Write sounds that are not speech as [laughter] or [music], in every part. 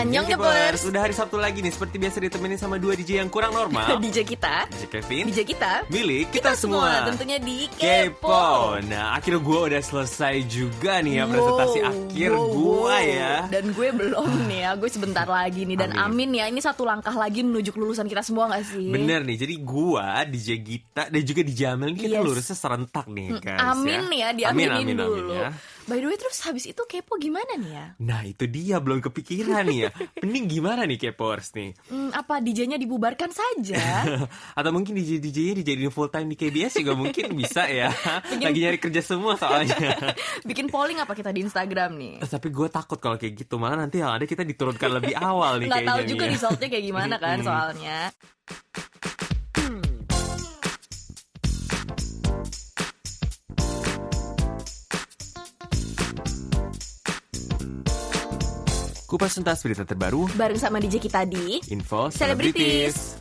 Annyeong Kepers. Udah hari Sabtu lagi nih Seperti biasa ditemenin sama dua DJ yang kurang normal. [laughs] DJ kita, DJ Kevin. DJ kita, Milik kita, semua tentunya di Kepo. Nah akhirnya gue udah selesai juga nih ya Presentasi Wow, akhir wow, gue wow. ya. Dan gue belum nih ya, gue sebentar lagi nih. Dan amin, ya, ini satu langkah lagi menuju kelulusan kita semua gak sih? Bener nih, jadi gua, DJ Gita, dan juga DJ Amel kita Yes. lurusnya serentak nih guys Amin nih ya, diaminin amin, amin, dulu. amin ya. By the way terus habis itu Kepo gimana nih ya? Nah itu dia, belum kepikiran nih ya [laughs] Mending gimana nih Kepors nih Hmm, apa DJ-nya dibubarkan saja? [laughs] Atau mungkin DJ-DJ-nya dijadiin full time di KBS juga mungkin [laughs] bisa ya Lagi nyari kerja semua soalnya Bikin polling apa kita di Instagram nih? Eh, Tapi gue takut kalau kayak gitu Malah nanti yang ada kita diturunkan lebih awal nih Nggak tahu juga ya. resultnya kayak gimana kan soalnya. Kupas tuntas berita terbaru Bareng sama DJ kita di Info Celebrities.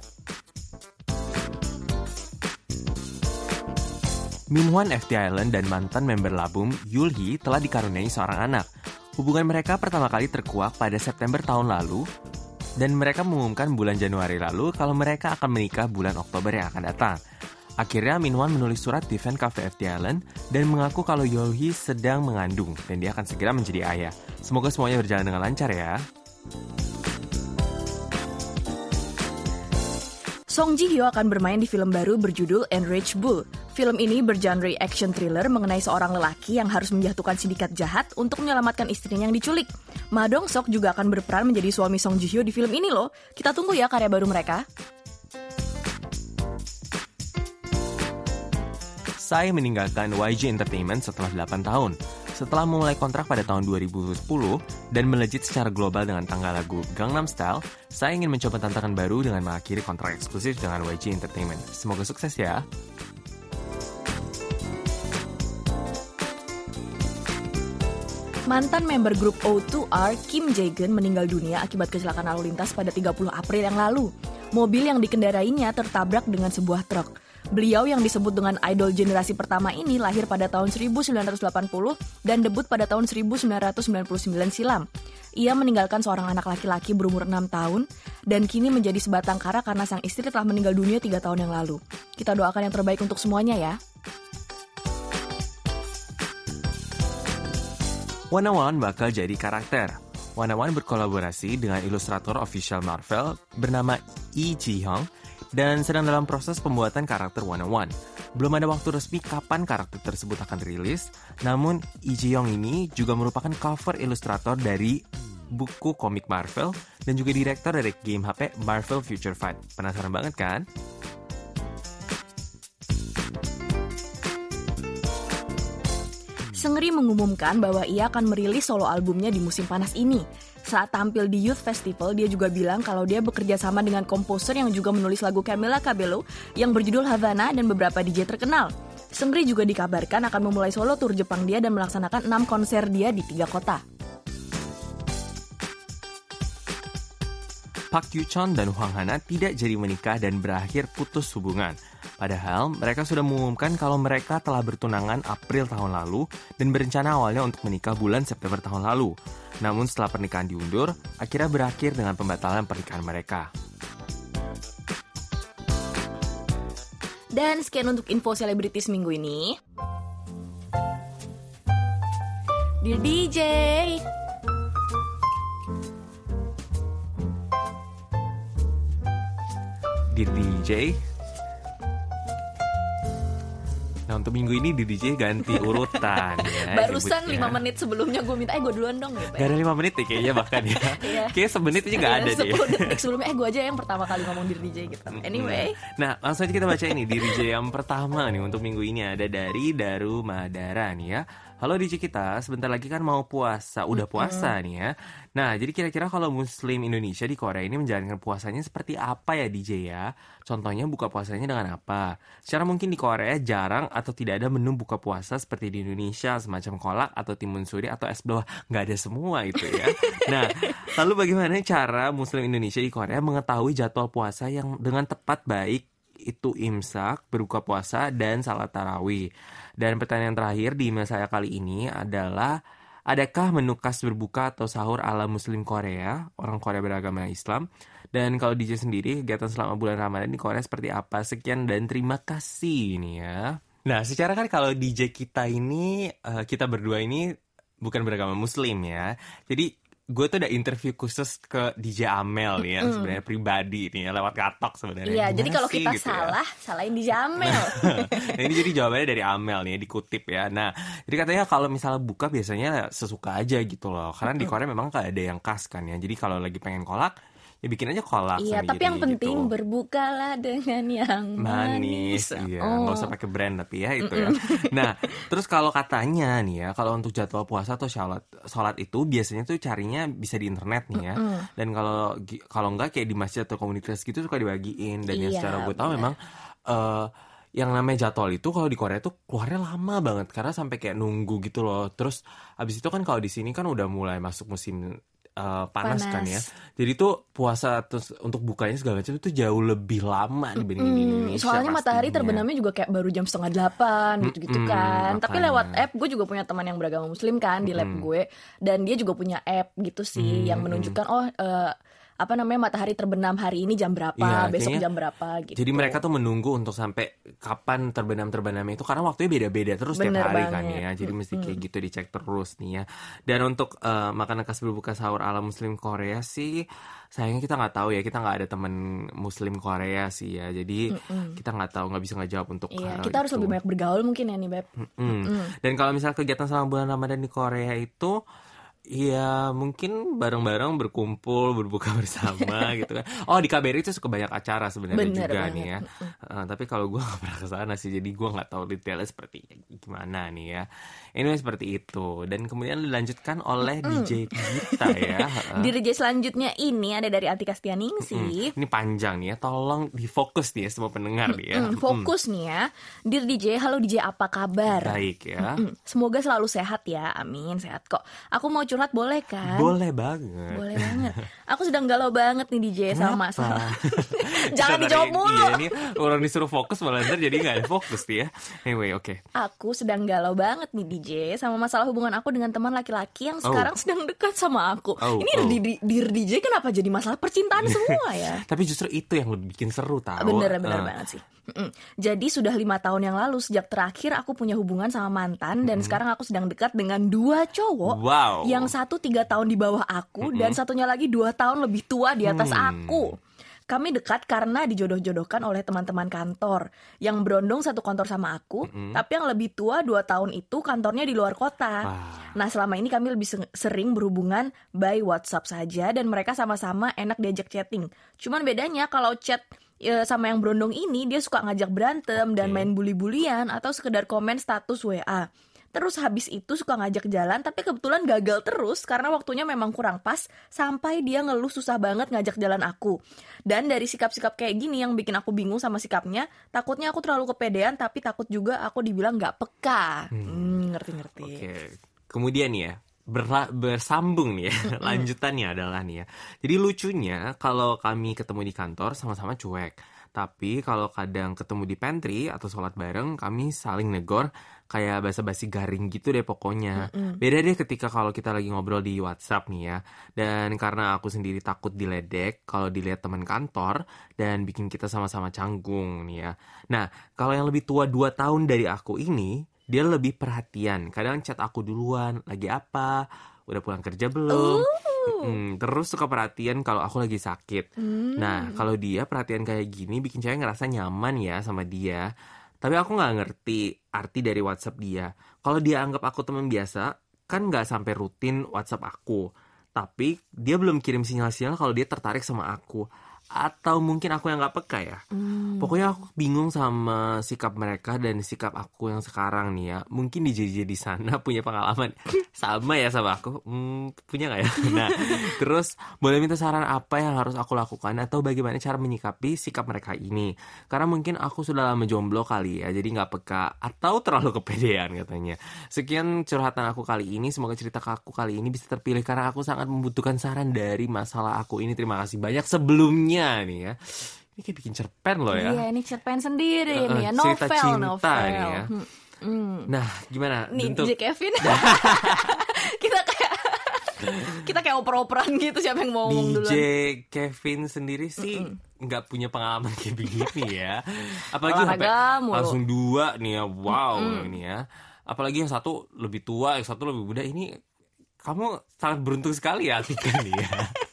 Minhwan FT Island dan mantan member Labum Yul Hee telah dikaruniai seorang anak. Hubungan mereka pertama kali terkuak pada September tahun lalu dan mereka mengumumkan bulan Januari lalu kalau mereka akan menikah bulan Oktober yang akan datang. Akhirnya Minhwan menulis surat di fan cafe FT Island dan mengaku kalau Hee sedang mengandung dan dia akan segera menjadi ayah. Semoga semuanya berjalan dengan lancar ya. Song Ji Hyo akan bermain di film baru berjudul Enraged Bull. Film ini bergenre action thriller mengenai seorang lelaki yang harus menjatuhkan sindikat jahat untuk menyelamatkan istrinya yang diculik. Ma Dong Sok juga akan berperan menjadi suami Song Ji Hyo di film ini loh. Kita tunggu ya karya baru mereka. Psy meninggalkan YG Entertainment setelah 8 tahun. Setelah memulai kontrak pada tahun 2010 dan melejit secara global dengan tanggal lagu Gangnam Style, Psy ingin mencoba tantangan baru dengan mengakhiri kontrak eksklusif dengan YG Entertainment. Semoga sukses ya. Mantan member grup O2R Kim Jae-geun meninggal dunia akibat kecelakaan lalu lintas pada 30 April yang lalu. Mobil yang dikendarainya tertabrak dengan sebuah truk. Beliau yang disebut dengan idol generasi pertama ini lahir pada tahun 1980 dan debut pada tahun 1999 silam. Ia meninggalkan seorang anak laki-laki berumur 6 tahun dan kini menjadi sebatang kara karena sang istri telah meninggal dunia 3 tahun yang lalu. Kita doakan yang terbaik untuk semuanya ya. One One bakal jadi karakter. One One berkolaborasi dengan ilustrator official Marvel bernama Lee Ji Hyung dan sedang dalam proses pembuatan karakter One One. Belum ada waktu resmi kapan karakter tersebut akan rilis, namun Lee Ji Hyung ini juga merupakan cover ilustrator dari buku komik Marvel dan juga direktur dari game HP Marvel Future Fight. Penasaran banget kan? Seungri mengumumkan bahwa ia akan merilis solo albumnya di musim panas ini. Saat tampil di Youth Festival, dia juga bilang kalau dia bekerja sama dengan komposer yang juga menulis lagu Camila Cabello yang berjudul Havana dan beberapa DJ terkenal. Seungri juga dikabarkan akan memulai solo tour Jepang dia dan melaksanakan 6 konser dia di tiga kota. Park Yoo-cheon dan Hwang Hana tidak jadi menikah dan berakhir putus hubungan. Padahal mereka sudah mengumumkan kalau mereka telah bertunangan April tahun lalu dan berencana awalnya untuk menikah bulan September tahun lalu. Namun setelah pernikahan diundur, akhirnya berakhir dengan pembatalan pernikahan mereka. Dan sekian untuk info selebritis minggu ini. Dear DJ, Di DJ. Nah untuk minggu ini di DJ ganti urutan [laughs] ya. barusan. 5 menit sebelumnya gue minta, eh gue duluan dong gitu Gak ada 5 menit ya kayaknya bahkan ya. [laughs] Iya. Kayaknya semenit aja gak ada deh. 10 detik [laughs] sebelumnya, eh gue aja yang pertama kali ngomong Dear DJ gitu. Anyway, Nah, langsung aja kita baca ini di DJ yang pertama nih untuk minggu ini ada dari Daru Madara nih ya. Halo DJ kita, sebentar lagi kan mau puasa, udah puasa nih ya. Nah, jadi kira-kira kalau muslim Indonesia di Korea ini menjalankan puasanya seperti apa ya DJ ya? Contohnya buka puasanya dengan apa? Secara mungkin di Korea jarang atau tidak ada menu buka puasa seperti di Indonesia, semacam kolak atau timun suri atau es bawah. Nggak ada semua itu ya. [laughs] Nah, lalu bagaimana cara muslim Indonesia di Korea mengetahui jadwal puasa yang dengan tepat baik itu imsak, berbuka puasa, dan salat tarawih. Dan pertanyaan terakhir di email saya kali ini adalah Adakah menu khas berbuka atau sahur ala Muslim Korea, orang Korea beragama Islam? Dan kalau DJ sendiri, kegiatan selama bulan Ramadan di Korea seperti apa? Sekian dan terima kasih ini ya. Nah, secara kan kalau DJ kita ini, uh, kita berdua ini bukan beragama Muslim ya. Jadi gue tuh ada interview khusus ke DJ Amel nih ya mm. sebenarnya pribadi nih ya lewat katok sebenarnya. Iya, jadi kalau kita gitu ya? salah, ya? salahin DJ Amel. nah, ini jadi jawabannya dari Amel nih dikutip ya. Nah, jadi katanya kalau misalnya buka biasanya sesuka aja gitu loh. Karena di Korea memang gak ada yang khas kan ya. Jadi kalau lagi pengen kolak ya bikin aja kolak iya tapi yang penting gitu. berbukalah dengan yang manis, manis. iya oh. nggak usah pakai brand tapi ya itu ya nah terus kalau katanya nih ya kalau untuk jadwal puasa atau sholat sholat itu biasanya tuh carinya bisa di internet nih ya dan kalau kalau enggak kayak di masjid atau komunitas gitu suka dibagiin dan iya, yang secara gue tahu memang uh, yang namanya jadwal itu kalau di Korea tuh keluarnya lama banget karena sampai kayak nunggu gitu loh. Terus abis itu kan kalau di sini kan udah mulai masuk musim uh, panas, panas kan ya. Jadi tuh puasa terus untuk bukanya segala macam itu jauh lebih lama dibanding hmm, di Indonesia. Soalnya matahari terbenamnya juga kayak baru jam setengah delapan gitu-gitu hmm, kan. Makanya. Tapi lewat app gue juga punya teman yang beragama muslim kan di lab gue dan dia juga punya app gitu sih hmm, yang menunjukkan oh uh, apa namanya matahari terbenam hari ini jam berapa, iya, besok jam berapa gitu. Jadi mereka tuh menunggu untuk sampai kapan terbenam terbenamnya itu karena waktunya beda-beda terus Bener tiap hari kan banget. kan ya. Jadi mesti kayak gitu dicek terus nih ya. Dan untuk uh, makanan khas berbuka sahur ala muslim Korea sih sayangnya kita nggak tahu ya kita nggak ada teman muslim Korea sih ya jadi mm -mm. kita nggak tahu nggak bisa nggak jawab untuk iya, kita harus lebih banyak bergaul mungkin ya nih beb mm -mm. Mm -mm. dan kalau misalnya kegiatan selama bulan ramadan di Korea itu Iya, mungkin bareng-bareng berkumpul, berbuka [laughs] bersama gitu kan. Oh, di KBRI itu suka banyak acara sebenarnya juga banget. nih ya. Uh, tapi kalau gue [laughs] gak pernah ke sana sih, jadi gue nggak tahu detailnya seperti gimana nih ya. Ini seperti itu. Dan kemudian dilanjutkan oleh mm. DJ kita [laughs] ya. Uh. DJ selanjutnya ini ada dari Atika Stianingsih. Mm. Ini panjang nih ya, tolong difokus nih ya semua pendengar nih ya. Mm, fokus nih ya. Dir DJ, halo DJ apa kabar? Baik ya. Semoga selalu sehat ya, amin sehat kok. Aku mau curhat boleh kan? Boleh banget. Boleh banget. Aku sedang galau banget nih DJ sama masalah. [laughs] Jangan dijawab mulu. Iya, ini orang disuruh fokus malah ntar jadi nggak fokus dia. Ya. Anyway, oke. Okay. Aku sedang galau banget nih DJ sama masalah hubungan aku dengan teman laki-laki yang oh. sekarang sedang dekat sama aku. Oh, ini oh. di, di, di DJ kenapa jadi masalah percintaan [laughs] semua ya? Tapi justru itu yang lebih bikin seru tau. Bener bener uh. banget sih. Mm-mm. Jadi sudah lima tahun yang lalu sejak terakhir aku punya hubungan sama mantan dan sekarang aku sedang dekat dengan dua cowok wow. yang satu tiga tahun di bawah aku mm-hmm. dan satunya lagi dua tahun lebih tua di atas hmm. aku. Kami dekat karena dijodoh-jodohkan oleh teman-teman kantor yang berondong satu kantor sama aku, mm-hmm. tapi yang lebih tua dua tahun itu kantornya di luar kota. Ah. Nah selama ini kami lebih sering berhubungan by WhatsApp saja dan mereka sama-sama enak diajak chatting. Cuman bedanya kalau chat ya, sama yang berondong ini dia suka ngajak berantem okay. dan main bully-bulian atau sekedar komen status WA. Terus habis itu suka ngajak jalan tapi kebetulan gagal terus karena waktunya memang kurang pas sampai dia ngeluh susah banget ngajak jalan aku. Dan dari sikap-sikap kayak gini yang bikin aku bingung sama sikapnya, takutnya aku terlalu kepedean tapi takut juga aku dibilang nggak peka. Hmm. hmm, ngerti-ngerti. Hmm, Oke. Okay. Kemudian ya, berla bersambung nih ya [laughs] lanjutannya adalah nih ya jadi lucunya kalau kami ketemu di kantor sama-sama cuek tapi kalau kadang ketemu di pantry atau sholat bareng kami saling negor kayak basa-basi garing gitu deh pokoknya. Mm-hmm. Beda deh ketika kalau kita lagi ngobrol di WhatsApp nih ya. Dan karena aku sendiri takut diledek kalau dilihat teman kantor dan bikin kita sama-sama canggung nih ya. Nah, kalau yang lebih tua 2 tahun dari aku ini, dia lebih perhatian. Kadang chat aku duluan, lagi apa, udah pulang kerja belum. Hmm, terus suka perhatian kalau aku lagi sakit. Mm. Nah, kalau dia perhatian kayak gini bikin cewek ngerasa nyaman ya sama dia. Tapi aku nggak ngerti arti dari WhatsApp dia. Kalau dia anggap aku teman biasa, kan nggak sampai rutin WhatsApp aku. Tapi dia belum kirim sinyal-sinyal kalau dia tertarik sama aku atau mungkin aku yang nggak peka ya. Hmm. Pokoknya aku bingung sama sikap mereka dan sikap aku yang sekarang nih ya. Mungkin di JJ di sana [laughs] punya pengalaman sama ya sama aku. Hmm, punya nggak ya? [laughs] Nah, terus boleh minta saran apa yang harus aku lakukan atau bagaimana cara menyikapi sikap mereka ini? Karena mungkin aku sudah lama jomblo kali ya, jadi nggak peka atau terlalu [laughs] kepedean katanya. Sekian curhatan aku kali ini. Semoga cerita aku kali ini bisa terpilih karena aku sangat membutuhkan saran dari masalah aku ini. Terima kasih banyak sebelumnya nih ya. Ini kayak bikin cerpen loh ya. Iya, ini cerpen sendiri uh, nih ya, novel, cerita cinta novel. Nih ya. Hmm. Nah, gimana? Nih, DJ Kevin. [laughs] kita kayak kita kayak oper-operan gitu siapa yang mau ngomong DJ duluan. Kevin sendiri sih nggak punya pengalaman kayak begini ya. [laughs] Apalagi sampai langsung dua nih ya, wow ini ya. Apalagi yang satu lebih tua, yang satu lebih muda. Ini kamu sangat beruntung sekali ya, Tika nih ya. [laughs]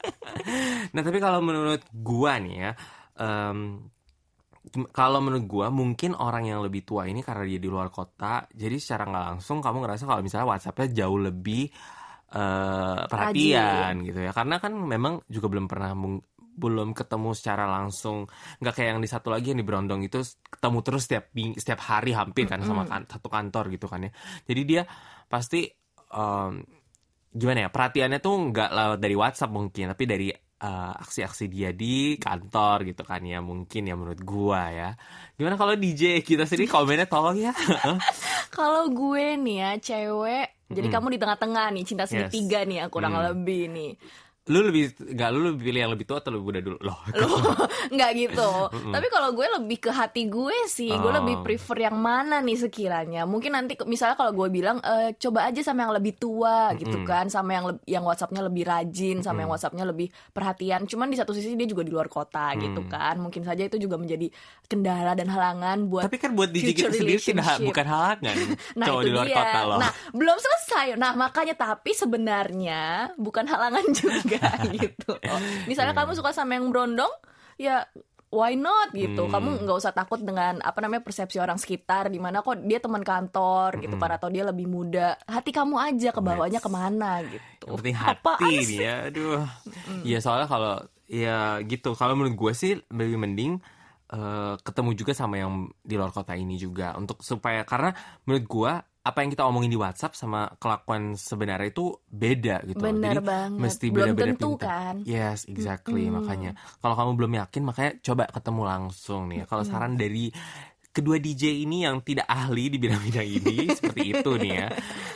nah tapi kalau menurut gua nih ya, em, kalau menurut gua mungkin orang yang lebih tua ini karena dia di luar kota, jadi secara nggak langsung kamu ngerasa kalau misalnya WhatsAppnya jauh lebih eh, perhatian gitu ya, karena kan memang juga belum pernah belum ketemu secara langsung, nggak kayak yang di satu lagi yang di Brondong itu ketemu terus setiap setiap hari hampir kan sama kan, satu kantor gitu kan ya, jadi dia pasti em, gimana ya perhatiannya tuh nggak lewat dari WhatsApp mungkin, tapi dari eh, aksi-aksi dia di kantor gitu kan ya mungkin ya menurut gua ya. Gimana kalau DJ kita sendiri komennya tolong ya. [laughs] Kalau gue nih ya cewek, jadi kamu di tengah-tengah nih cinta Yes. segitiga nih ya kurang Hmm. lebih nih. Lu lebih nggak lu lebih pilih yang lebih tua atau lebih muda dulu loh? [laughs] Nggak gitu. Tapi kalau gue lebih ke hati gue sih, gue Oh. lebih prefer yang mana nih sekiranya. Mungkin nanti misalnya kalau gue bilang eh, coba aja sama yang lebih tua gitu kan, sama yang yang WhatsAppnya lebih rajin, sama yang WhatsAppnya lebih perhatian. Cuman di satu sisi dia juga di luar kota gitu kan. Mungkin saja itu juga menjadi kendala dan halangan buat Tapi kan buat DJ kita sendiri tidak relationship. bukan halangan [laughs] Nah cowok di luar dia. kota loh. Nah belum selesai. Nah makanya tapi sebenarnya bukan halangan juga [laughs] gitu. Oh, misalnya Iya. kamu suka sama yang brondong, ya why not gitu. Hmm. Kamu nggak usah takut dengan apa namanya persepsi orang sekitar. Di mana kok dia teman kantor gitu, para atau dia lebih muda. Hati kamu aja kebawanya ke mana gitu. Yang penting [laughs] Apaan hati nih ya. Aduh. Iya soalnya kalau ya gitu. Kalau menurut gue sih lebih mending eh, ketemu juga sama yang di luar kota ini juga untuk supaya karena menurut gue apa yang kita omongin di WhatsApp sama kelakuan sebenarnya itu beda gitu. loh. Bener Jadi banget. mesti benar-benar tentu pintar. kan. Yes, exactly. Makanya kalau kamu belum yakin makanya coba ketemu langsung nih. ya. Kalau saran dari kedua DJ ini yang tidak ahli di bidang-bidang ini [laughs] seperti itu nih ya.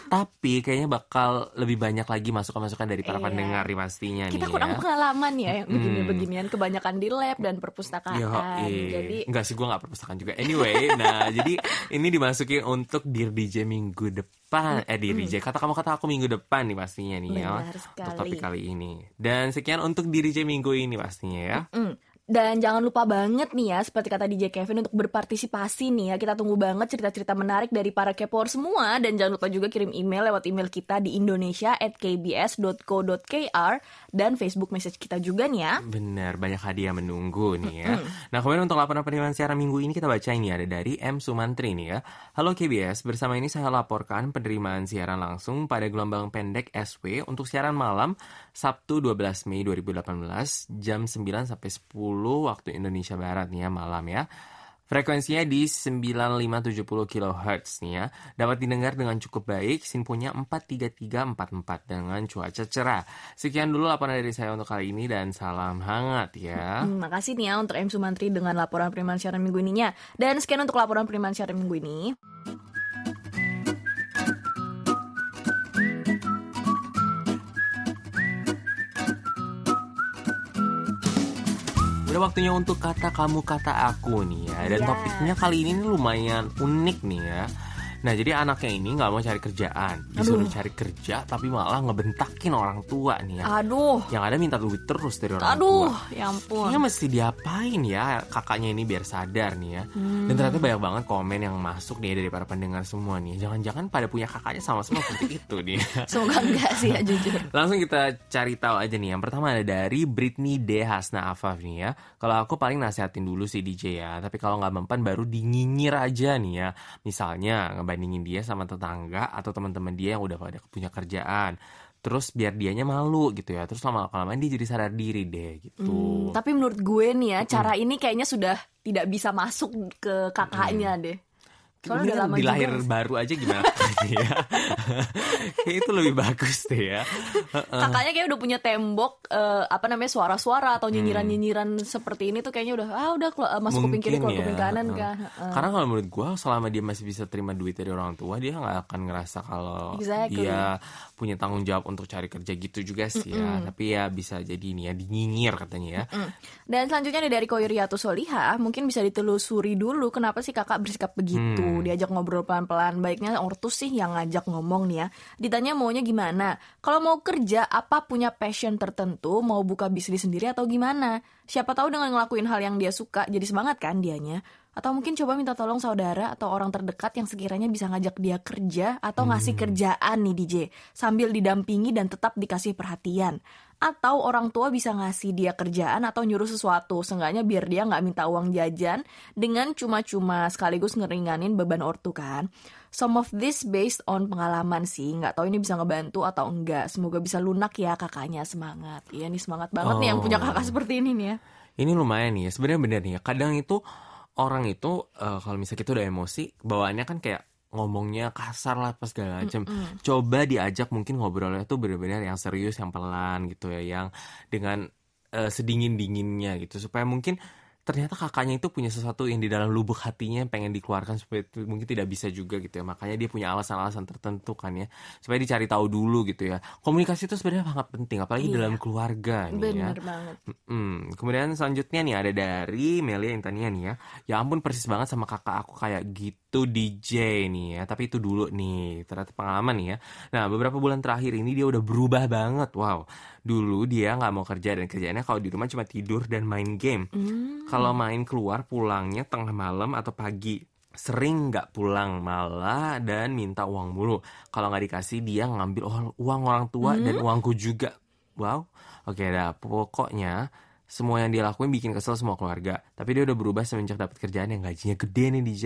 Tapi kayaknya bakal lebih banyak lagi masukan-masukan dari para Iya. pendengar nih pastinya Kita nih kurang ya. pengalaman ya yang begini-beginian kebanyakan di lab dan perpustakaan. Yo, Jadi enggak sih gue nggak perpustakaan juga. Anyway, nah [laughs] jadi ini dimasukin untuk Dear DJ minggu depan. Eh Dear DJ, kata kamu kata aku minggu depan nih pastinya nih ya. Benar Untuk sekali. topik kali ini. Dan sekian untuk Dear DJ minggu ini pastinya ya. Mm. Dan jangan lupa banget nih ya, seperti kata DJ Kevin untuk berpartisipasi nih ya. Kita tunggu banget cerita-cerita menarik dari para kepor semua. Dan jangan lupa juga kirim email lewat email kita di indonesia at kbs.co.kr dan Facebook message kita juga nih ya. Benar, banyak hadiah menunggu nih ya. Nah, kemudian untuk laporan penerimaan siaran minggu ini kita baca ini ada dari M Sumantri nih ya. Halo KBS, bersama ini saya laporkan penerimaan siaran langsung pada gelombang pendek SW untuk siaran malam Sabtu 12 Mei 2018 jam 9 sampai 10 waktu Indonesia Barat nih ya malam ya. Frekuensinya di 9570 kHz nih ya. Dapat didengar dengan cukup baik, simpunya 43344 dengan cuaca cerah. Sekian dulu laporan dari saya untuk kali ini dan salam hangat ya. Hmm, makasih nih ya untuk M Sumantri dengan laporan penerimaan siaran minggu ininya. Dan sekian untuk laporan penerimaan siaran minggu ini. Udah waktunya untuk kata kamu kata aku nih ya. Dan Yes. topiknya kali ini lumayan unik nih ya. Nah jadi anaknya ini nggak mau cari kerjaan, disuruh Aduh. cari kerja tapi malah ngebentakin orang tua nih ya. Aduh, Yang ada minta duit terus dari orang tua. aduh, ya ampun. Kayaknya mesti diapain ya kakaknya ini biar sadar nih ya. Dan ternyata banyak banget komen yang masuk nih dari para pendengar semua nih. Jangan-jangan pada punya kakaknya sama semua seperti [laughs] itu nih. Semoga enggak sih ya jujur. [laughs] Langsung kita cari tahu aja nih. Yang pertama ada dari Britney D. Hasna Afaf nih ya. Kalau aku paling nasihatin dulu sih DJ ya. Tapi kalau nggak mempan baru dinyinyir aja nih ya. Misalnya ngebandingin dia sama tetangga atau teman-teman dia yang udah pada punya kerjaan. Terus biar dianya malu gitu ya. Terus lama-kelamaan dia jadi sadar diri deh gitu. Hmm, tapi menurut gue nih ya, cara ini kayaknya sudah tidak bisa masuk ke kakaknya deh. Soalnya udah lama di lahir juga. baru aja gimana [laughs] ya. Kayak itu lebih bagus deh ya. Kakaknya kayak udah punya tembok eh, apa namanya suara-suara atau nyinyiran-nyinyiran seperti ini tuh kayaknya udah ah udah keluar, eh, masuk kuping kiri keluar Mungkin kuping ya, kanan heeh. kan. Heeh. Karena kalau menurut gue selama dia masih bisa terima duit dari orang tua dia nggak akan ngerasa kalau Exactly. dia punya tanggung jawab untuk cari kerja gitu juga sih ya. Tapi ya bisa jadi nih ya dinyinyir katanya ya. Mm. Dan selanjutnya dari Koiriatu Soliha, mungkin bisa ditelusuri dulu kenapa sih kakak bersikap begitu. ortu, diajak ngobrol pelan-pelan. Baiknya ortu sih yang ngajak ngomong nih ya. Ditanya maunya gimana? Kalau mau kerja, apa punya passion tertentu, mau buka bisnis sendiri atau gimana? Siapa tahu dengan ngelakuin hal yang dia suka, jadi semangat kan dianya. Atau mungkin coba minta tolong saudara atau orang terdekat yang sekiranya bisa ngajak dia kerja atau ngasih kerjaan nih DJ sambil didampingi dan tetap dikasih perhatian. Atau orang tua bisa ngasih dia kerjaan atau nyuruh sesuatu, seenggaknya biar dia nggak minta uang jajan dengan cuma-cuma sekaligus ngeringanin beban ortu kan. Some of this based on pengalaman sih, nggak tahu ini bisa ngebantu atau enggak. Semoga bisa lunak ya kakaknya semangat. Iya nih semangat banget nih yang punya Oh. kakak seperti ini nih ya. Ini lumayan nih ya. Sebenarnya bener nih ya. Kadang itu orang itu eh, kalau misalnya kita udah emosi, bawaannya kan kayak ngomongnya kasar lah pas segala macam. Coba diajak mungkin ngobrolnya tuh bener-bener yang serius, yang pelan gitu ya, yang dengan eh, sedingin-dinginnya gitu supaya mungkin ternyata kakaknya itu punya sesuatu yang di dalam lubuk hatinya yang pengen dikeluarkan supaya itu mungkin tidak bisa juga gitu ya makanya dia punya alasan-alasan tertentu kan ya supaya dicari tahu dulu gitu ya komunikasi itu sebenarnya sangat penting apalagi Iya. dalam keluarga nih ya Bener banget. Hmm, kemudian selanjutnya nih ada dari Melia Intania nih ya. Ya ampun persis banget sama kakak aku kayak gitu DJ nih ya. Tapi itu dulu nih, ternyata pengalaman nih ya. Nah beberapa bulan terakhir ini dia udah berubah banget. Wow, dulu dia nggak mau kerja dan kerjanya kalau di rumah cuma tidur dan main game. Hmm. Kalau main keluar pulangnya tengah malam atau pagi. Sering nggak pulang malah dan minta uang mulu. Kalau nggak dikasih dia ngambil uang orang tua dan uangku juga. Wow, oke dah. Pokoknya semua yang dia lakuin bikin kesel semua keluarga. Tapi dia udah berubah semenjak dapat kerjaan yang gajinya gede nih DJ.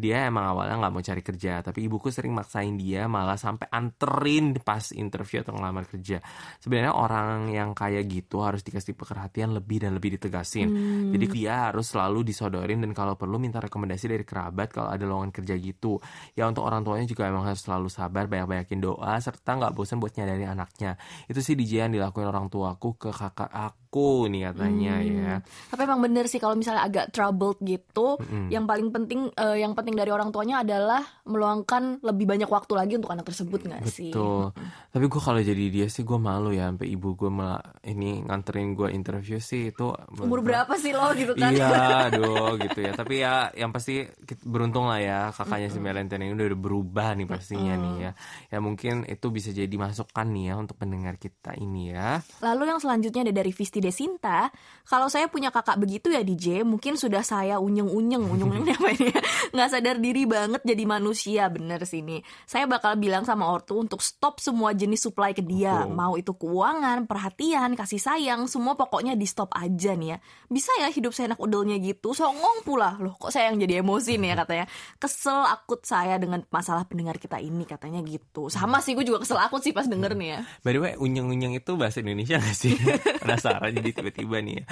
Dia emang awalnya nggak mau cari kerja, tapi ibuku sering maksain dia malah sampai anterin pas interview atau ngelamar kerja. Sebenarnya orang yang kayak gitu harus dikasih perhatian lebih dan lebih ditegasin. Jadi dia harus selalu disodorin dan kalau perlu minta rekomendasi dari kerabat kalau ada lowongan kerja gitu. Ya untuk orang tuanya juga emang harus selalu sabar, banyak-banyakin doa serta nggak bosan buat nyadarin anaknya. Itu sih DJ yang dilakuin orang tuaku ke kakak aku nih katanya ya. Tapi emang bener sih kalau misalnya agak troubled gitu, yang paling penting eh, yang penting dari orang tuanya adalah meluangkan lebih banyak waktu lagi untuk anak tersebut nggak sih? Betul. Tapi gue kalau jadi dia sih gue malu ya sampai ibu gue malah ini nganterin gue interview sih itu Umur berapa sih lo gitu kan? Iya, aduh gitu ya. Tapi ya yang pasti beruntung lah ya kakaknya si Melenten ini udah berubah nih pastinya nih ya. Ya mungkin itu bisa jadi masukan nih ya untuk pendengar kita ini ya. Lalu yang selanjutnya ada dari Visti Desinta. Kalau saya punya kakak begitu ya DJ, mungkin sudah saya unyeng-unyeng, unyeng-unyeng [laughs] apa ini? ya? Nggak sadar diri banget jadi manusia, bener sih ini. Saya bakal bilang sama ortu untuk stop semua jenis supply ke dia. Betul. Mau itu keuangan, perhatian, kasih sayang, semua pokoknya di stop aja nih ya. Bisa ya hidup saya enak udelnya gitu, songong pula. Loh kok saya yang jadi emosi nih ya katanya. Kesel akut saya dengan masalah pendengar kita ini katanya gitu. Sama sih gue juga kesel akut sih pas denger nih ya. By the way, unyeng-unyeng itu bahasa Indonesia gak sih? [laughs] Penasaran jadi tiba-tiba nih ya.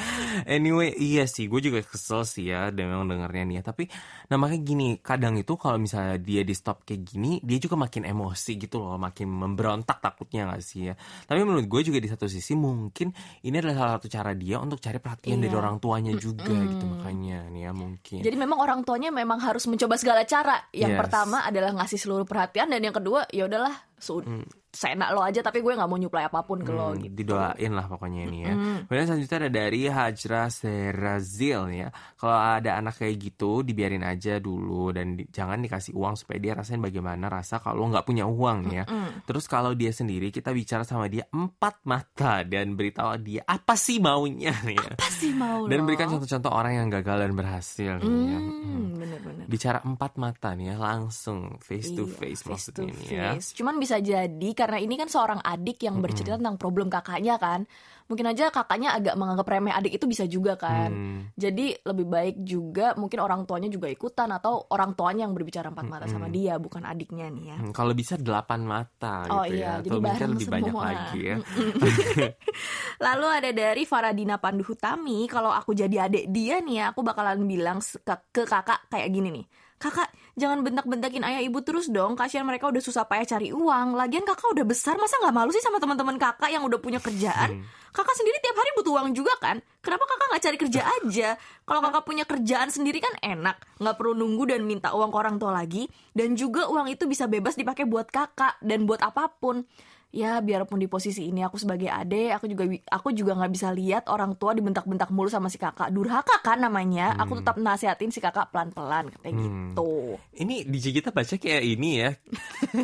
Anyway, iya sih, gue juga kesel sih ya memang dengernya nih ya. Tapi namanya gini, kadang itu kalau misalnya dia di stop kayak gini, dia juga makin emosi gitu loh, makin memberontak takutnya gak sih ya. Tapi menurut gue juga di satu sisi mungkin ini adalah salah satu cara dia untuk cari perhatian dari Iya. orang tuanya juga gitu makanya nih ya mungkin. Jadi memang orang tuanya memang harus mencoba segala cara. Yang Yes. pertama adalah ngasih seluruh perhatian dan yang kedua ya udahlah su- seenak lo aja tapi gue nggak mau nyuplai apa pun ke lo Hmm, gitu. didoain lah pokoknya ini ya. Kemudian selanjutnya ada dari Hajra Serazil ya. Kalau ada anak kayak gitu dibiarin aja dulu dan di- jangan dikasih uang supaya dia rasain bagaimana rasa kalau nggak punya uang ya. Terus kalau dia sendiri kita bicara sama dia empat mata dan beritahu dia apa sih maunya [laughs] ya. Apa sih mau Dan lo? berikan contoh-contoh orang yang gagal dan berhasil ya. Hmm, bener-bener. Bicara empat mata nih ya langsung face to Iya, face, face to maksudnya nih ya. face. Cuman bisa jadi karena ini kan seorang adik yang bercerita tentang problem kakaknya kan. Mungkin aja kakaknya agak menganggap remeh adik itu bisa juga kan. Hmm. Jadi lebih baik juga mungkin orang tuanya juga ikutan atau orang tuanya yang berbicara empat mata sama dia bukan adiknya nih ya. Hmm, Kalau bisa delapan mata Oh gitu iya, ya. jadi Atau mungkin lebih banyak semua. lagi ya. [laughs] Lalu ada dari Faradina Pandu Hutami, kalau aku jadi adik dia nih ya, aku bakalan bilang ke, ke kakak kayak gini nih. Kakak, jangan bentak-bentakin ayah ibu terus dong. Kasihan mereka udah susah payah cari uang. Lagian kakak udah besar, masa nggak malu sih sama teman-teman kakak yang udah punya kerjaan? Kakak sendiri tiap hari butuh uang juga kan? Kenapa kakak nggak cari kerja aja? Kalau kakak punya kerjaan sendiri kan enak, nggak perlu nunggu dan minta uang ke orang tua lagi. Dan juga uang itu bisa bebas dipakai buat kakak dan buat apa pun. Ya biarpun di posisi ini aku sebagai ade aku juga aku juga nggak bisa lihat orang tua dibentak-bentak mulu sama si kakak durhaka kan namanya aku tetap nasihatin si kakak pelan-pelan kayak Hmm. gitu Ini DJ kita baca kayak ini ya.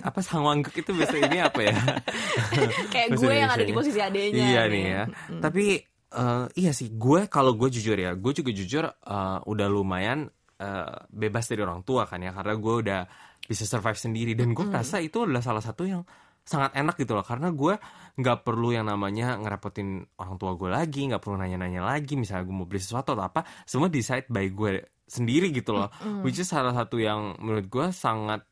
apa sangwangguk itu biasa ini apa ya? [laughs] kayak gue yang ada di Indonesianya. posisi adenya Iya nih ya. Tapi eh, iya sih, gue kalau gue jujur ya, gue juga jujur eh, udah lumayan eh, bebas dari orang tua kan ya, karena gue udah bisa survive sendiri dan gue rasa itu adalah salah satu yang sangat enak gitu loh. Karena gue nggak perlu yang namanya ngerepotin orang tua gue lagi nggak perlu nanya-nanya lagi misalnya gue mau beli sesuatu atau apa semua decide by gue sendiri gitu loh. Which is salah satu yang menurut gue sangat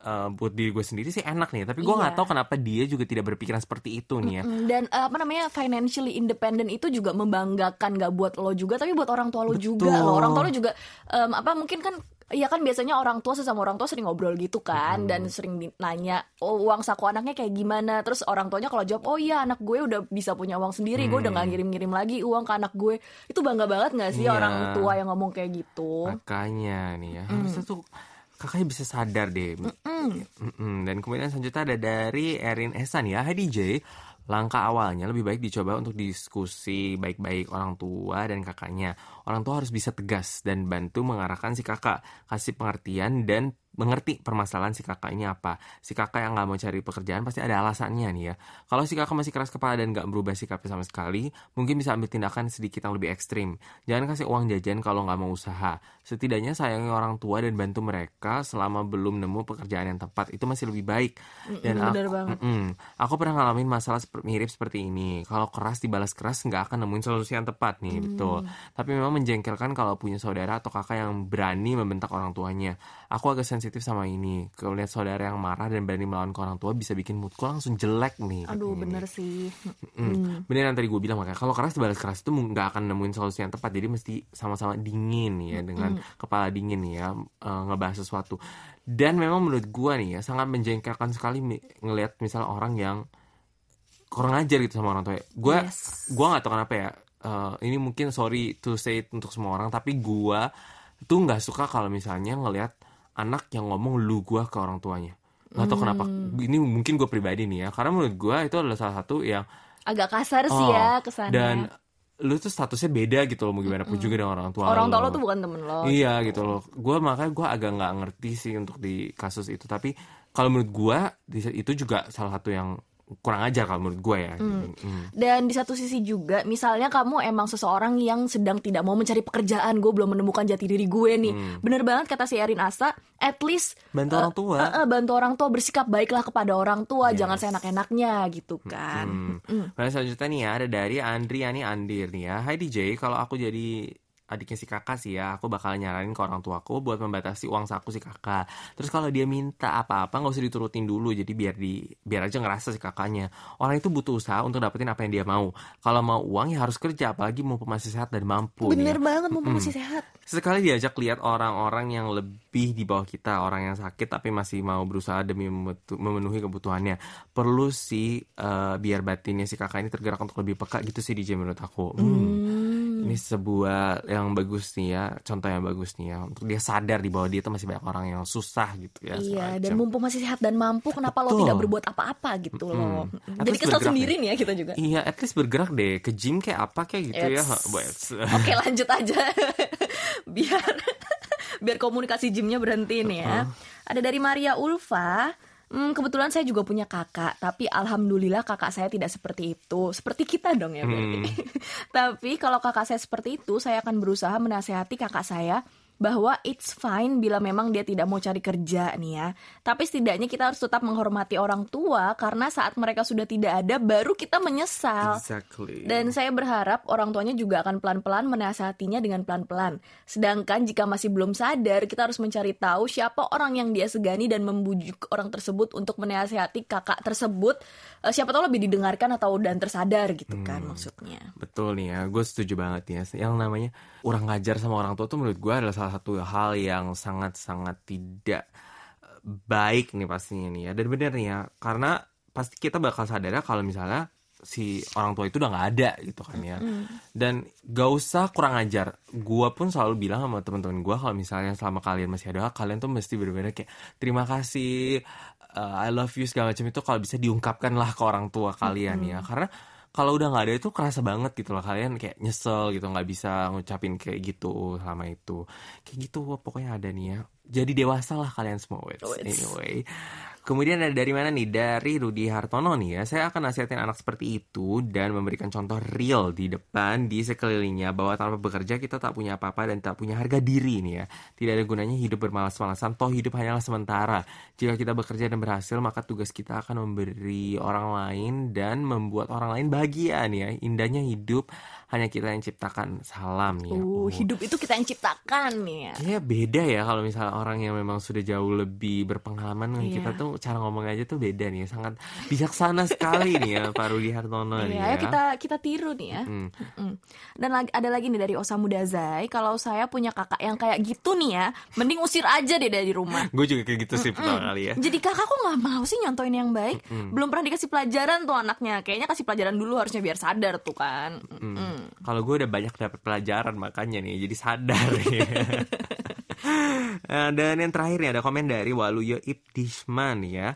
eh, buat diri gue sendiri sih enak nih. Tapi gue nggak Iya. tahu kenapa dia juga tidak berpikiran seperti itu nih ya. Mm, dan eh, apa namanya financially independent itu juga membanggakan gak buat lo juga tapi buat orang tua lo juga Betul. lo orang tua lo juga em, apa mungkin kan ya kan biasanya orang tua sesama orang tua sering ngobrol gitu kan dan sering nanya oh uang saku anaknya kayak gimana terus orang tuanya kalau jawab oh iya anak gue udah bisa punya uang sendiri gue udah nggak ngirim-ngirim lagi uang ke anak gue itu bangga banget nggak sih Iya. orang tua yang ngomong kayak gitu Makanya nih ya, harusnya tuh kakaknya bisa sadar deh. Mm-mm. Dan kemudian selanjutnya ada dari Erin Esan ya, Hai DJ. Langkah awalnya lebih baik dicoba untuk diskusi baik-baik orang tua dan kakaknya. Orang tua harus bisa tegas dan bantu mengarahkan si kakak, kasih pengertian dan mengerti permasalahan si kakak ini apa. Si kakak yang nggak mau cari pekerjaan pasti ada alasannya nih ya. Kalau si kakak masih keras kepala dan nggak berubah sikapnya sama sekali, mungkin bisa ambil tindakan sedikit yang lebih ekstrim. Jangan kasih uang jajan kalau nggak mau usaha. Setidaknya sayangi orang tua dan bantu mereka selama belum nemu pekerjaan yang tepat. Itu masih lebih baik. Dan Mm-mm, aku, banget. Mm-mm. aku pernah ngalamin masalah mirip seperti ini. Kalau keras dibalas keras nggak akan nemuin solusi yang tepat nih, Mm. betul. Tapi memang menjengkelkan kalau punya saudara atau kakak yang berani membentak orang tuanya. Aku agak sensitif sama ini. Kalau lihat saudara yang marah dan berani melawan ke orang tua bisa bikin moodku langsung jelek nih. aduh bener sih Mm. Bener yang tadi gue bilang makanya kalau keras dibalas keras itu nggak akan nemuin solusi yang tepat. Jadi mesti sama-sama dingin ya dengan kepala dingin ya eh, ngebahas sesuatu. Dan memang menurut gue nih ya sangat menjengkelkan sekali ngelihat misalnya orang yang kurang ajar gitu sama orang tua. Gue Yes. gue nggak tahu kenapa ya. Eh, ini mungkin sorry to say it untuk semua orang tapi gue tuh nggak suka kalau misalnya ngelihat anak yang ngomong lu gue ke orang tuanya. Nggak tahu kenapa. Ini mungkin gue pribadi nih ya. Karena menurut gue itu adalah salah satu yang agak kasar sih Oh, ya kesannya dan lu tuh statusnya beda gitu loh mau gimana pun juga dengan orang tua orang tua lo. tuh bukan temen lo iya gitu loh gue makanya gue agak nggak ngerti sih untuk di kasus itu tapi kalau menurut gue itu juga salah satu yang kurang ajar kalau menurut gue ya Mm. Dan di satu sisi juga, misalnya kamu emang seseorang yang sedang tidak mau mencari pekerjaan, gue belum menemukan jati diri gue nih. Bener banget kata si Erin Asa, at least Hmm. bantu eh, orang tua eh, eh, bantu orang tua bersikap baiklah kepada orang tua, Yes. jangan seenak-enaknya gitu kan. Hmm. Nah, selanjutnya nih ya ada dari Andriani Andir nih ya. Hai DJ, kalau aku jadi adiknya si kakak sih ya, aku bakal nyaranin ke orang tuaku buat membatasi uang saku si kakak. Terus kalau dia minta apa-apa nggak usah diturutin dulu, jadi biar di biar aja ngerasa si kakaknya. Orang itu butuh usaha untuk dapetin apa yang dia mau. Kalau mau uang ya harus kerja, apalagi mumpung masih sehat dan mampu. nih Bener ya. banget, mumpung masih sehat. Sekali diajak lihat orang-orang yang lebih di bawah kita, orang yang sakit tapi masih mau berusaha demi memenuhi kebutuhannya. Perlu sih eh, biar batinnya si kakak ini tergerak untuk lebih peka gitu sih DJ menurut aku. Hmm. Ini sebuah yang bagus nih ya, contoh yang bagus nih ya. Untuk dia sadar di bawah dia tuh masih banyak orang yang susah gitu ya. Iya, dan macam. mumpung masih sehat dan mampu, kenapa lo Betul. tidak berbuat apa-apa gitu loh. Mm-mm. At Jadi kesel sendiri deh. nih ya kita juga. Iya, at least bergerak deh ke gym kayak apa kayak gitu ya. It's- [laughs] Buat Oke lanjut aja [laughs] biar [laughs] biar komunikasi gymnya berhenti nih ya. Ada dari Maria Ulfa. Hmm, kebetulan saya juga punya kakak, tapi alhamdulillah kakak saya tidak seperti itu. Seperti kita dong ya berarti. [laughs] tapi kalau kakak saya seperti itu, saya akan berusaha menasehati kakak saya bahwa it's fine bila memang dia tidak mau cari kerja nih ya. Tapi setidaknya kita harus tetap menghormati orang tua karena saat mereka sudah tidak ada baru kita menyesal. exactly. Dan saya berharap orang tuanya juga akan pelan-pelan menasihatinya dengan pelan-pelan. Sedangkan jika masih belum sadar, kita harus mencari tahu siapa orang yang dia segani dan membujuk orang tersebut untuk menasihati kakak tersebut. Eh, siapa tahu lebih didengarkan atau dan tersadar gitu kan maksudnya. Betul nih ya, gue setuju banget nih ya. Yang namanya kurang ngajar sama orang tua tuh menurut gue adalah salah satu hal yang sangat-sangat tidak eh, baik nih pastinya nih ya. Dan bener nih ya, karena pasti kita bakal sadar kalau misalnya si orang tua itu udah nggak ada gitu kan ya. Dan gak usah kurang ajar. Gue pun selalu bilang sama teman-teman gue kalau misalnya selama kalian masih ada kalian tuh mesti bener-bener kayak terima kasih uh, I love you segala macam itu kalau bisa diungkapkan lah ke orang tua kalian ya. Karena kalau udah nggak ada itu kerasa banget gitu loh. Kalian kayak nyesel gitu nggak bisa ngucapin kayak gitu selama itu. Kayak gitu pokoknya ada nih ya. Jadi dewasa lah kalian semua Wits. anyway kemudian dari mana nih? Dari Rudi Hartono nih ya. Saya akan nasihatin anak seperti itu dan memberikan contoh real di depan di sekelilingnya bahwa tanpa bekerja kita tak punya apa-apa dan tak punya harga diri nih ya. Tidak ada gunanya hidup bermalas-malasan toh hidup hanyalah sementara. Jika kita bekerja dan berhasil maka tugas kita akan memberi orang lain dan membuat orang lain bahagia nih ya. Indahnya hidup hanya kita yang ciptakan salam nih ya Uh, Oh. hidup itu kita yang ciptakan nih ya. Kayaknya beda ya kalau misalnya orang yang memang sudah jauh lebih berpengalaman dengan Iya. kita tuh cara ngomong aja tuh beda nih, sangat bijaksana sekali nih ya Pak Rudi Hartono nih Iya, ya. kita kita tiru nih ya. Hmm. Mm. Dan lagi, ada lagi nih dari Osamu Dazai, kalau saya punya kakak yang kayak gitu nih ya, mending usir aja deh dari rumah. [laughs] Gue juga kayak gitu sih pertama kali ya. Jadi kakak kok nggak mau sih nyontoin yang baik? Belum pernah dikasih pelajaran tuh anaknya. Kayaknya kasih pelajaran dulu harusnya biar sadar tuh kan. Mm. Kalau gue udah banyak dapat pelajaran makanya nih, jadi sadar ya. [laughs] Dan yang terakhir nih ada komen dari Waluyo Ibdishman ya.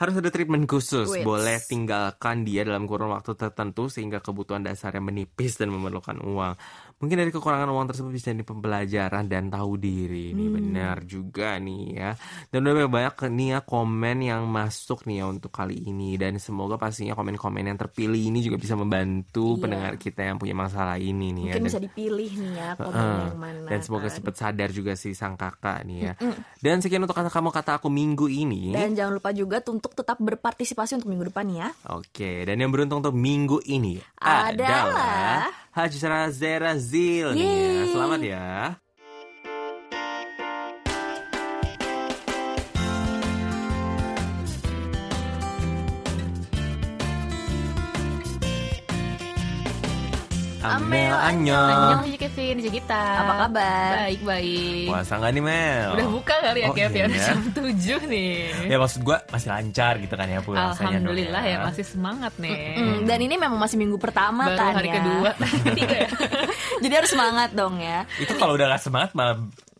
Harus ada treatment khusus, Wits. boleh tinggalkan dia dalam kurun waktu tertentu sehingga kebutuhan dasarnya menipis dan memerlukan uang. Mungkin dari kekurangan uang tersebut bisa jadi pembelajaran dan tahu diri. Ini Hmm. benar juga nih ya. Dan udah banyak nih ya komen yang masuk nih ya untuk kali ini dan semoga pastinya komen-komen yang terpilih ini juga bisa membantu Iya. pendengar kita yang punya masalah ini nih ya. Mungkin bisa dipilih nih ya komen Heeh. yang mana. dan semoga kan. cepat sadar juga si sang kakak nih ya. Dan sekian untuk kata kamu kata aku minggu ini. Dan jangan lupa juga untuk tetap berpartisipasi untuk minggu depan ya. Oke, dan yang beruntung untuk minggu ini Adalah- adalah Hajra Zera Zil nih ya. Yeay. Selamat ya. Amel Annyeong. Anyong. Annyeong Kevin, Cici kita. Apa kabar? Baik, baik. Puasa nggak nih Mel? Udah buka kali ya Oh, Kev iya ya, udah ya. jam 7 nih. Ya maksud gua masih lancar gitu kan ya puasanya dong Alhamdulillah ya masih semangat nih. Mm, dan ini memang masih minggu pertama Baru kan hari ya. kedua, [laughs] ketiga ya. Jadi harus semangat dong ya. Itu kalau udah gak semangat malah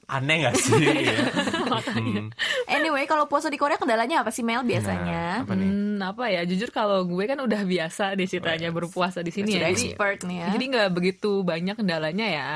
aneh gak sih? ya? [laughs] Hmm. Anyway, kalau puasa di Korea kendalanya apa sih Mel biasanya? Nah, apa nih? Hmm, apa ya? Jujur kalau gue kan udah biasa di ceritanya berpuasa di sini Sudah ya. Jadi, expert nih ya. jadi nggak begitu banyak kendalanya ya.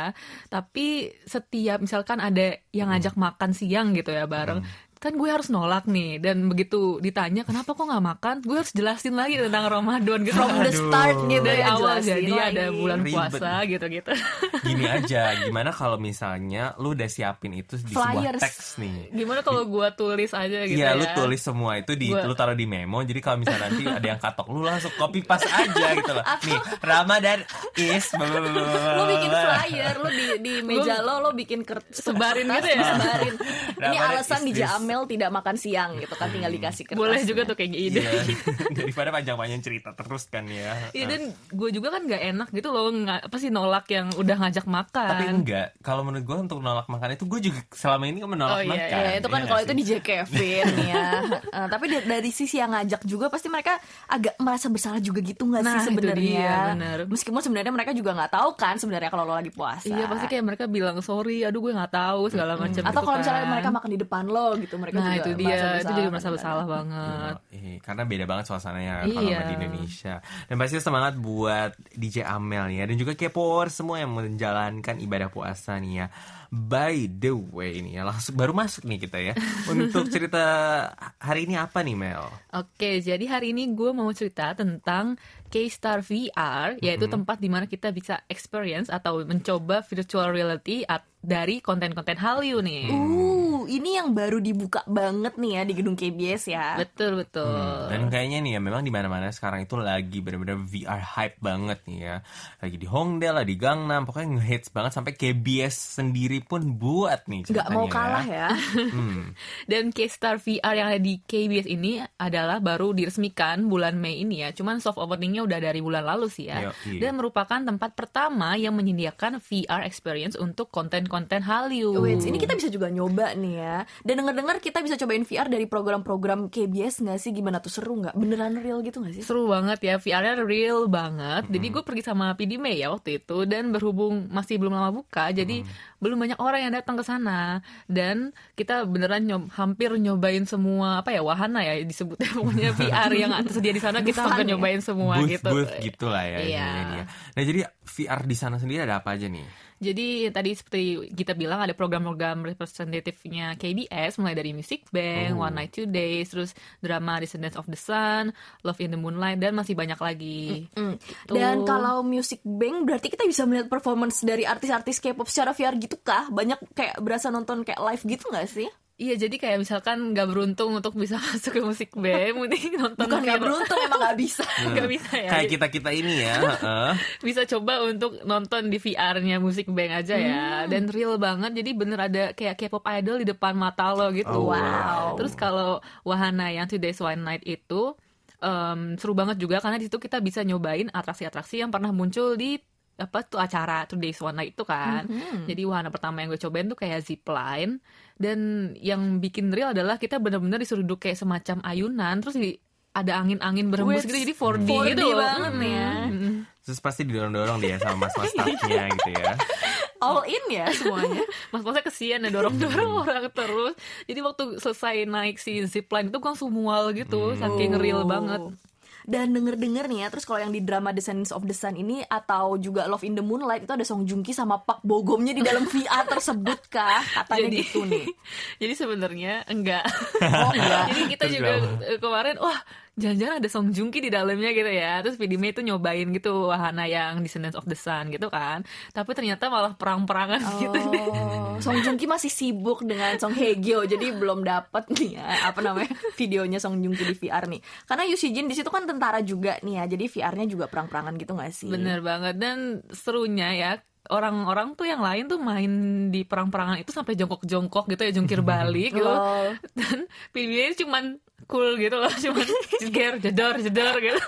Tapi setiap misalkan ada yang Hmm. ngajak makan siang gitu ya bareng. Kan gue harus nolak nih dan begitu ditanya kenapa kok nggak makan, gue harus jelasin lagi tentang Ramadan gitu. From the start gitu dari ya awal jelasin jadi lagi. ada bulan Ribet. puasa gitu-gitu. [laughs] Gini aja, gimana kalau misalnya lu udah siapin itu di sebuah Flyers. teks nih? Gimana kalau gue tulis aja gitu Iya, ya? lu tulis semua itu di Gua- lu taruh di memo. Jadi kalau misalnya nanti [laughs] ada yang katok, lu langsung copy paste aja gitu loh. Nih, Ramadan is Lo bikin flyer, lo di, di meja lo, lo bikin kertas Sebarin gitu ya? Sebarin. Ini alasan is di this. Jamel tidak makan siang gitu kan, tinggal dikasih kertas. Boleh juga tuh kayak ide. Iya. [laughs] Daripada panjang-panjang cerita terus kan ya. Iya dan gue juga kan nggak enak gitu loh nggak apa sih nolak yang udah ngajak makan. Tapi enggak, kalau menurut gue untuk menolak makan itu gue juga selama ini kan menolak Oh, iya, makan. Ya itu kan Iya kalau itu? DJ Kevin [laughs] ya. Eh, tapi dari, sisi yang ngajak juga pasti mereka agak merasa bersalah juga gitu nggak Nah, sih sebenarnya. Meskipun sebenarnya mereka juga nggak tahu kan sebenarnya kalau lo lagi puasa. Iya pasti kayak mereka bilang sorry, aduh gue nggak tahu segala macam. Atau gitu kalau misalnya kan. mereka makan di depan lo gitu, mereka nah juga itu dia, merasa itu jadi merasa kan. bersalah banget. Eh, karena beda banget suasananya kalau Iya. sama di Indonesia. Dan pasti semangat buat DJ Amel nih ya dan juga K-popers semua yang menjalankan ibadah puasa nih ya. By the way nih ya langsung baru masuk nih kita ya. [laughs] Untuk cerita hari ini apa nih Mel? Oke, jadi hari ini gue mau cerita tentang K-Star VR, yaitu tempat di mana kita bisa experience atau mencoba virtual reality at- dari konten-konten Hallyu nih. Uh, ini yang baru dibuka banget nih ya di gedung KBS ya. Betul betul. Hmm, Dan kayaknya nih ya memang di mana-mana sekarang itu lagi benar-benar VR hype banget nih ya. Lagi di Hongdae lah, di Gangnam, pokoknya ngehits banget sampai KBS sendiri pun buat nih Nggak mau ceritanya kalah ya. [laughs] Hmm. Dan K-Star VR yang ada di KBS ini adalah baru diresmikan bulan Mei ini ya. Cuman soft openingnya udah dari bulan lalu sih ya. Yoi. Dan merupakan tempat pertama yang menyediakan VR experience untuk konten-konten Hallyu. Wait, ini kita bisa juga nyoba nih ya. Dan denger-dengar kita bisa cobain VR dari program-program KBS nggak sih? Gimana tuh seru nggak? Beneran real gitu nggak sih? Seru banget ya, VR-nya real banget. Jadi gue pergi sama PD May ya waktu itu dan berhubung masih belum lama buka, jadi belum banyak orang yang datang ke sana dan kita beneran nyob- hampir nyobain semua apa ya wahana ya disebutnya pokoknya [laughs] VR yang tersedia di sana kita hampir ya? nyobain semua booth gitu. booth gitu lah ya Iya. dia. Nah jadi VR di sana sendiri ada apa aja nih? Jadi tadi seperti kita bilang ada program-program representatifnya KBS mulai dari Music Bank, Oh. One Night Two Days, terus drama Descendants of the Sun, Love in the Moonlight dan masih banyak lagi. Mm. Gitu. Dan kalau Music Bank berarti kita bisa melihat performance dari artis-artis K-pop secara VR gitu kah? Banyak kayak berasa nonton kayak live gitu nggak sih? Iya jadi kayak misalkan nggak beruntung untuk bisa [laughs] masuk ke Music Bank, mending nonton Bukan nggak beruntung emang nggak bisa. [laughs] Nggak bisa ya. Kayak kita kita ini ya. [laughs] heeh. bisa coba untuk nonton di VR-nya Music Bank aja ya Hmm. dan real banget jadi bener ada kayak K-pop idol di depan mata lo gitu Oh, wow. terus kalau wahana yang Two Days One Night itu em, seru banget juga karena di situ kita bisa nyobain atraksi-atraksi yang pernah muncul di apa tuh acara Two Days One Night itu kan Mhm. jadi wahana pertama yang gue cobain tuh kayak zipline dan yang bikin real adalah kita bener-bener disuruh duduk kayak semacam ayunan terus di ada angin-angin berhembus gitu jadi 4D, 4D gitu loh. banget ya. Terus pasti didorong-dorong dia sama mas-mas [laughs] staffnya gitu ya. All in ya [laughs] semuanya. Mas Masnya kesian ya dorong-dorong orang terus. Jadi waktu selesai naik si zipline itu gue langsung mual gitu, saking real banget. Dan denger-denger nih ya, terus kalau yang di drama Descendants of the Sun ini atau juga Love in the Moonlight itu ada Song Joong Ki sama Pak Bogomnya di dalam VR tersebut kah? Katanya Jadi gitu nih. [laughs] Jadi sebenarnya enggak. [laughs] Oh enggak. Jadi kita Terus juga kemarin wah jangan-jangan ada Song Joong Ki di dalamnya gitu ya. Terus Vidi Mei itu nyobain gitu wahana yang Descendants of the Sun gitu kan. Tapi ternyata malah perang-perangan [laughs] gitu. Oh, Song Joong Ki masih sibuk dengan Song Hye Kyo jadi belum dapat nih ya, apa namanya videonya Song Joong Ki di VR nih. Karena Si Jin di situ kan tentara juga nih ya, jadi VR-nya juga perang-perangan gitu gak sih? Bener banget dan serunya ya orang-orang tuh yang lain tuh main di perang-perangan itu sampai jongkok-jongkok gitu ya jungkir [laughs] balik gitu Lol. dan PBA cuman cool gitu loh [laughs] cuman jeger jedor jedor gitu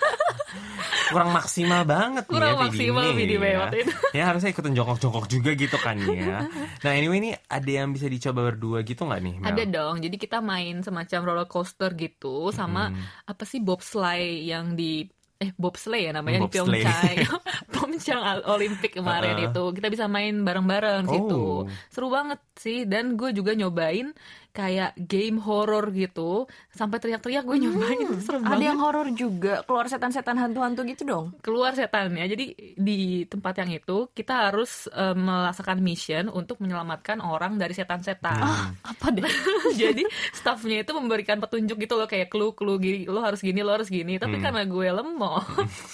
Kurang maksimal banget nih Kurang ya maksimal Mei ya. waktu itu. Ya harusnya ikutan jongkok-jongkok juga gitu kan ya. Nah anyway ini ada yang bisa dicoba berdua gitu nggak nih Mel? ada dong jadi kita main semacam roller coaster gitu sama apa sih bobsleigh yang di eh bobsleigh ya namanya di Bobsleigh. Pyeongchang [laughs] Pyeongchang Olympic kemarin Uh-uh. itu kita bisa main bareng-bareng situ Oh. seru banget sih dan gue juga nyobain kayak game horror gitu sampai teriak-teriak gue nyobain [laughs] serem Ada banget yang horor juga, keluar setan-setan hantu-hantu gitu dong. keluar setannya. Jadi di tempat yang itu kita harus eh, melaksanakan mission untuk menyelamatkan orang dari setan-setan. Hmm. Apa deh? [laughs] Jadi staffnya itu memberikan petunjuk gitu loh kayak clue-clue gini, lo harus gini, lo harus gini. Tapi Hmm. karena gue lemot,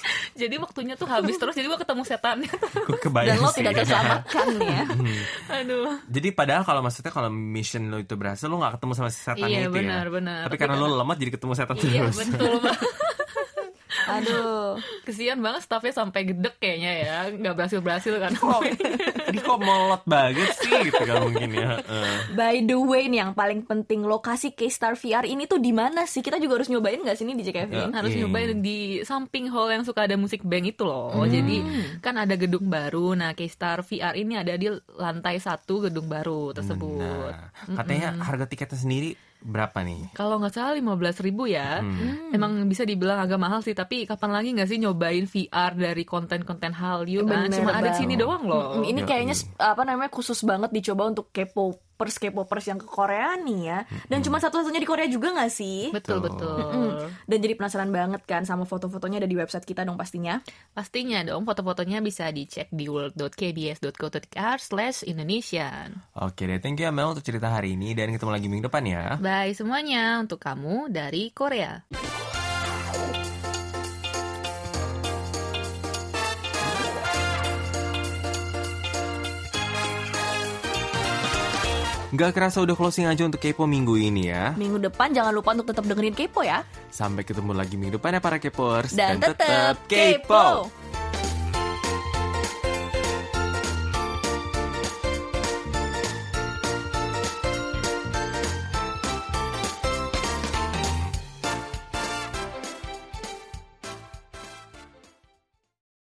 [laughs] jadi waktunya tuh habis terus. Jadi gue ketemu setannya. [laughs] Dan lo tidak terselamatkan ya. [laughs] Aduh. Jadi padahal kalau maksudnya kalau mission lo itu berhasil lo nggak ketemu sama si setan Iya, itu benar, ya. benar. Tapi Tapi karena lo lemot jadi ketemu setan Iya terus. betul banget. [laughs] Aduh. Kesian banget staffnya sampai gedek kayaknya ya, nggak berhasil berhasil kan. Ini kok molot banget sih gitu kan mungkin ya. Eh. By the way nih yang paling penting lokasi K-Star VR ini tuh di mana sih? Kita juga harus nyobain nggak sih ini di Kevin? Ya. harus Iya. nyobain di samping hall yang suka ada musik bank itu loh. Jadi kan ada gedung baru. Nah, K-Star VR ini ada di lantai satu gedung baru tersebut. Nah, katanya harga tiketnya sendiri berapa nih? Kalau nggak salah 15.000 ribu ya, emang bisa dibilang agak mahal sih. Tapi kapan lagi nggak sih nyobain VR dari konten-konten Hallyu kan? Bener Cuma ada di banget. sini doang loh. Ini Ya, kayaknya apa namanya khusus banget dicoba untuk K-popers K-popers yang ke Korea nih ya. Dan cuma satu-satunya di Korea juga nggak sih? Betul Betul. Dan jadi penasaran banget kan sama foto-fotonya ada di website kita dong pastinya. Pastinya dong, foto-fotonya bisa dicek di world.kbs.co.kr slash Indonesian. Oke deh, thank you Amel untuk cerita hari ini dan ketemu lagi minggu depan ya. Bye semuanya untuk kamu dari Korea. Gak kerasa udah closing aja untuk Kepo minggu ini ya. Minggu depan jangan lupa untuk tetap dengerin Kepo ya. Sampai ketemu lagi minggu depan ya para Kepers. Dan tetap Kepo.